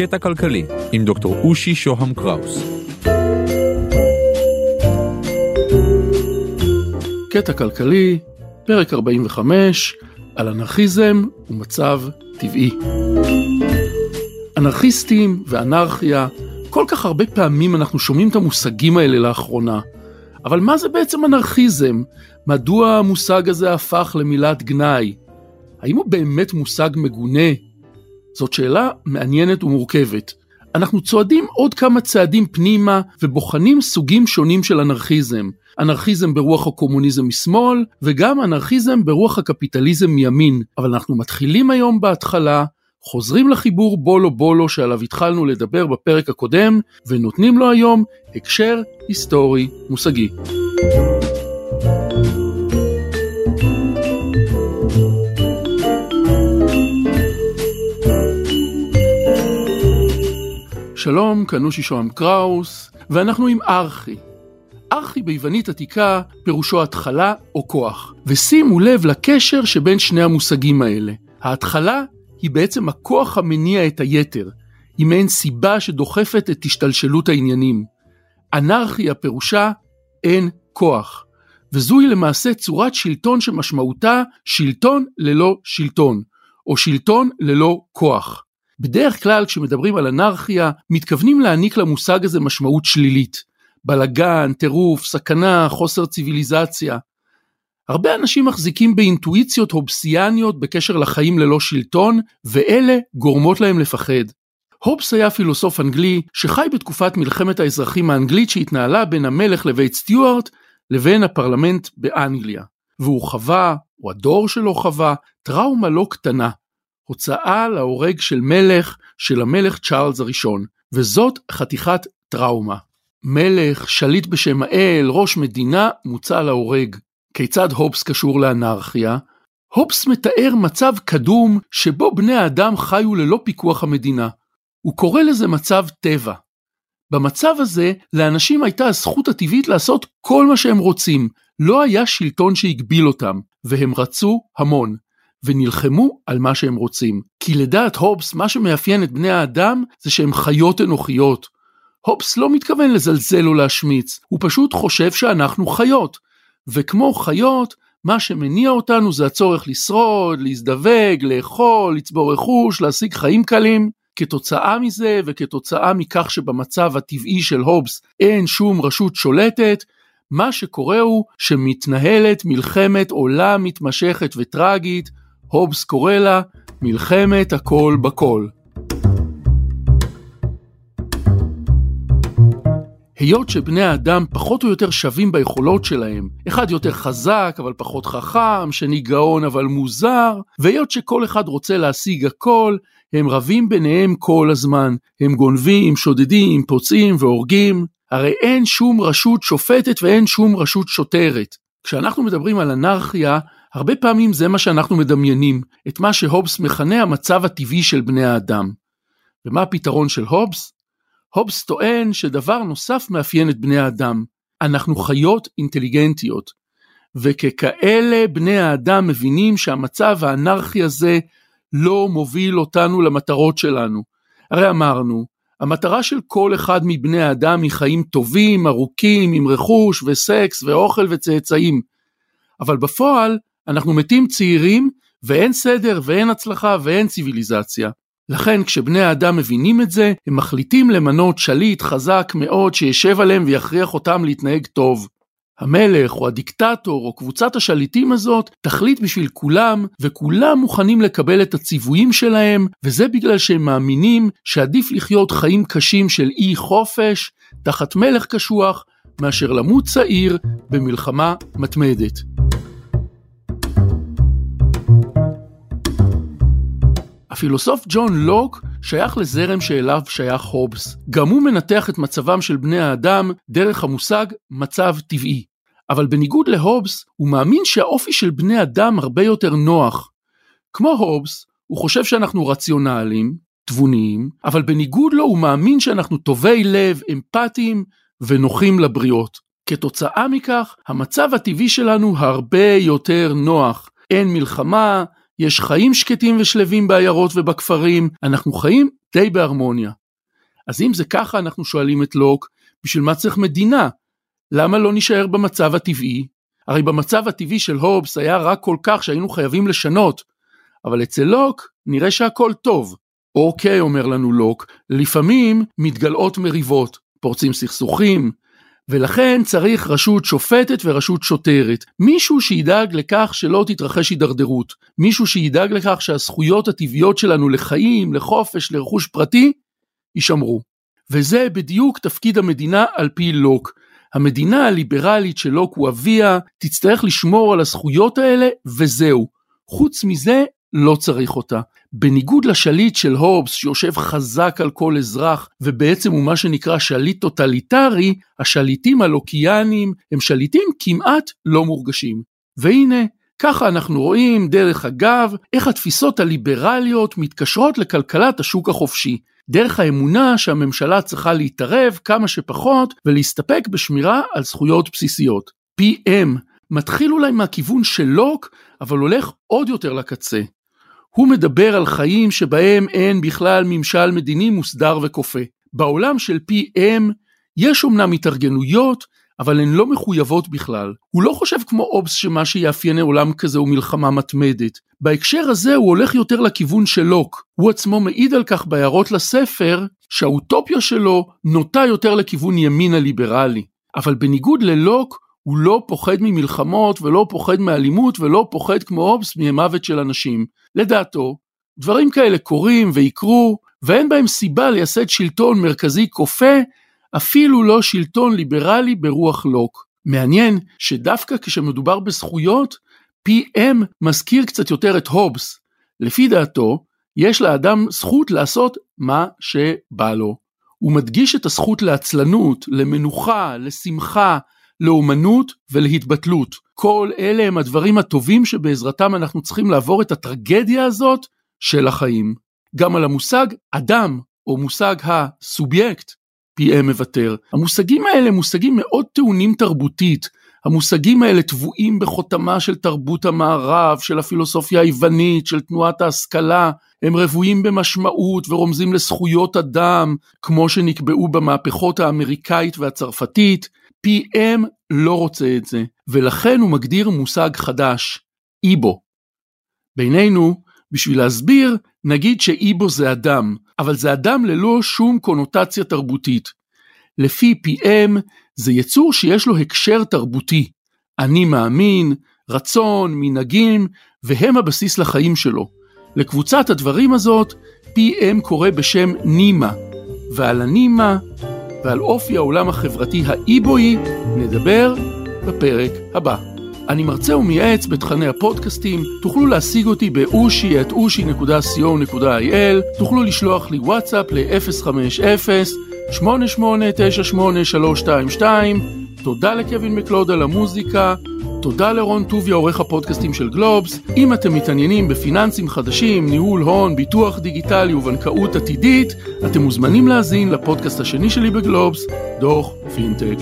קטע כלכלי עם דוקטור אושי שוהם קראוס. קטע כלכלי, פרק 45, על אנרכיזם ומצב טבעי. אנרכיסטים ואנרכיה, כל כך הרבה פעמים אנחנו שומעים את המושגים האלה לאחרונה. אבל מה זה בעצם אנרכיזם? מדוע המושג הזה הפך למילת גנאי? האם הוא באמת מושג מגונה? זאת שאלה מעניינת ומורכבת. אנחנו צועדים עוד כמה צעדים פנימה ובוחנים סוגים שונים של אנרכיזם. אנרכיזם ברוח הקומוניזם משמאל וגם אנרכיזם ברוח הקפיטליזם מימין. אבל אנחנו מתחילים היום בהתחלה, חוזרים לחיבור בולו בולו שעליו התחלנו לדבר בפרק הקודם ונותנים לו היום הקשר היסטורי מושגי. שלום, אושי שוהם קראוס, ואנחנו עם ארכי. ארכי ביוונית עתיקה פירושו התחלה או כוח, ושימו לב לקשר שבין שני המושגים האלה. ההתחלה היא בעצם הכוח המניע את היתר, היא מעין סיבה שדוחפת את השתלשלות העניינים. אנרכיה פירושה אין כוח, וזוהי למעשה צורת שלטון שמשמעותה שלטון ללא שלטון, או שלטון ללא כוח. בדרך כלל כשמדברים על אנרכיה, מתכוונים להעניק למושג הזה משמעות שלילית. בלגן, טירוף, סכנה, חוסר ציוויליזציה. הרבה אנשים מחזיקים באינטואיציות הובסיאניות בקשר לחיים ללא שלטון, ואלה גורמות להם לפחד. הובס היה פילוסוף אנגלי שחי בתקופת מלחמת האזרחים האנגלית שהתנהלה בין המלך לבית סטיוארט לבין הפרלמנט באנגליה. והוא חווה, או הדור שלו חווה, טראומה לא קטנה. הוצאה להורג של מלך, של המלך צ'ארלס הראשון, וזאת חתיכת טראומה. מלך, שליט בשם האל, ראש מדינה, מוצא להורג. כיצד הובס קשור לאנרכיה? הובס מתאר מצב קדום שבו בני האדם חיו ללא פיקוח המדינה. הוא קורא לזה מצב טבע. במצב הזה, לאנשים הייתה הזכות הטבעית לעשות כל מה שהם רוצים. לא היה שלטון שהגביל אותם, והם רצו המון. ונלחמו על מה שהם רוצים. כי לדעת הובס, מה שמאפיין את בני האדם זה שהם חיות אנוכיות. הובס לא מתכוון לזלזל או להשמיץ, הוא פשוט חושב שאנחנו חיות. וכמו חיות, מה שמניע אותנו זה הצורך לשרוד, להזדווג, לאכול, לצבור רכוש, להשיג חיים קלים. כתוצאה מזה וכתוצאה מכך שבמצב הטבעי של הובס אין שום רשות שולטת, מה שקורה הוא שמתנהלת מלחמת עולם מתמשכת וטרגית, הובס קורא לה מלחמת הכל בכל. היות שבני האדם פחות או יותר שווים ביכולות שלהם, אחד יותר חזק אבל פחות חכם, שני גאון אבל מוזר, והיות שכל אחד רוצה להשיג הכל, הם רבים ביניהם כל הזמן, הם גונבים, שודדים, פוצעים והורגים, הרי אין שום רשות שופטת ואין שום רשות שוטרת. כשאנחנו מדברים על אנרכיה, הרבה פעמים זה מה שאנחנו מדמיינים, את מה שהובס מכנה המצב הטבעי של בני האדם. ומה הפתרון של הובס? הובס טוען שדבר נוסף מאפיין את בני האדם, אנחנו חיות אינטליגנטיות, וככאלה בני האדם מבינים שהמצב האנרכי הזה לא מוביל אותנו למטרות שלנו. הרי אמרנו, המטרה של כל אחד מבני האדם היא חיים טובים, ארוכים, עם רכוש וסקס ואוכל וצאצאים. אבל בפועל, אנחנו מתים צעירים ואין סדר ואין הצלחה ואין ציוויליזציה. לכן כשבני האדם מבינים את זה, הם מחליטים למנות שליט חזק מאוד שישב עליהם ויכריח אותם להתנהג טוב. המלך או הדיקטטור או קבוצת השליטים הזאת תחליט בשביל כולם וכולם מוכנים לקבל את הציוויים שלהם וזה בגלל שהם מאמינים שעדיף לחיות חיים קשים של אי חופש תחת מלך קשוח מאשר למות צעיר במלחמה מתמדת. הפילוסוף ג'ון לוק שייך לזרם שאליו שייך הובס. גם הוא מנתח את מצבם של בני האדם דרך המושג מצב טבעי. אבל בניגוד להובס, הוא מאמין שהאופי של בני אדם הרבה יותר נוח. כמו הובס, הוא חושב שאנחנו רציונליים, תבוניים, אבל בניגוד לו הוא מאמין שאנחנו טובי לב, אמפתיים ונוחים לבריות. כתוצאה מכך, המצב הטבעי שלנו הרבה יותר נוח. אין מלחמה, יש חיים שקטים ושלווים בעיירות ובכפרים, אנחנו חיים די בהרמוניה. אז אם זה ככה, אנחנו שואלים את לוק, בשביל מה צריך מדינה? למה לא נישאר במצב הטבעי? הרי במצב הטבעי של הובס היה רע כל כך שהיינו חייבים לשנות, אבל אצל לוק נראה שהכל טוב. אוקיי, אומר לנו לוק, לפעמים מתגלעות מריבות, פורצים סכסוכים, ולכן צריך רשות שופטת ורשות שוטרת. מישהו שידאג לכך שלא תתרחש הידרדרות. מישהו שידאג לכך שהזכויות הטבעיות שלנו לחיים, לחופש, לרכוש פרטי, יישמרו. וזה בדיוק תפקיד המדינה על פי לוק. המדינה הליברלית של לוק הוא אביה, תצטרך לשמור על הזכויות האלה, וזהו. חוץ מזה, לא צריך אותה. בניגוד לשליט של הובס שיושב חזק על כל אזרח ובעצם הוא מה שנקרא שליט טוטליטרי, השליטים הלוקיאנים הם שליטים כמעט לא מורגשים. והנה, ככה אנחנו רואים דרך אגב איך התפיסות הליברליות מתקשרות לכלכלת השוק החופשי. דרך האמונה שהממשלה צריכה להתערב כמה שפחות ולהסתפק בשמירה על זכויות בסיסיות. PM מתחיל אולי מהכיוון של לוק, אבל הולך עוד יותר לקצה. הוא מדבר על חיים שבהם אין בכלל ממשל מדיני מוסדר וכופה. בעולם של PM יש אומנם התארגנויות, אבל הן לא מחויבות בכלל. הוא לא חושב כמו אובס שמה שיאפיין עולם כזה הוא מלחמה מתמדת. בהקשר הזה הוא הולך יותר לכיוון של לוק. הוא עצמו מעיד על כך בהערות לספר, שהאוטופיה שלו נוטה יותר לכיוון ימין הליברלי. אבל בניגוד ללוק, הוא לא פוחד ממלחמות ולא פוחד מאלימות ולא פוחד כמו אובס ממוות של אנשים. לדעתו, דברים כאלה קורים ויקרו, ואין בהם סיבה לייסד שלטון מרכזי כופה, אפילו לא שלטון ליברלי ברוח לוק. מעניין שדווקא כשמדובר בזכויות, PM מזכיר קצת יותר את הובס. לפי דעתו, יש לאדם זכות לעשות מה שבא לו. הוא מדגיש את הזכות לעצלנות, למנוחה, לשמחה, לאומנות ולהתבטלות. כל אלה הם הדברים הטובים שבעזרתם אנחנו צריכים לעבור את הטרגדיה הזאת של החיים. גם על המושג אדם, או מושג הסובייקט, PM מוותר. המושגים האלה מושגים מאוד טעונים תרבותית. המושגים האלה טבועים בחותמה של תרבות המערב, של הפילוסופיה היוונית, של תנועת ההשכלה, הם רבויים במשמעות ורומזים לזכויות אדם, כמו שנקבעו במהפכות האמריקאית והצרפתית, PM לא רוצה את זה, ולכן הוא מגדיר מושג חדש, איבו. בינינו, בשביל להסביר, נגיד שאיבו זה אדם, אבל זה אדם ללא שום קונוטציה תרבותית. לפי PM זה יצור שיש לו הקשר תרבותי. אני מאמין, רצון, מנהגים, והם הבסיס לחיים שלו. לקבוצת הדברים הזאת, PM קורא בשם נימה, ועל הנימה ועל אופי העולם החברתי האיבואי נדבר בפרק הבא. אני מרצה ומייעץ בתכני הפודקאסטים, תוכלו להשיג אותי באושי את אושי.co.il, תוכלו לשלוח לי וואטסאפ ל-05-0-8898-322, תודה לקווין מקלוד על המוזיקה, תודה לרון טוביה עורך הפודקאסטים של גלובס. אם אתם מתעניינים בפיננסים חדשים, ניהול הון, ביטוח דיגיטלי ובנקאות עתידית, אתם מוזמנים להאזין לפודקאסט השני שלי בגלובס, דוח פינטק.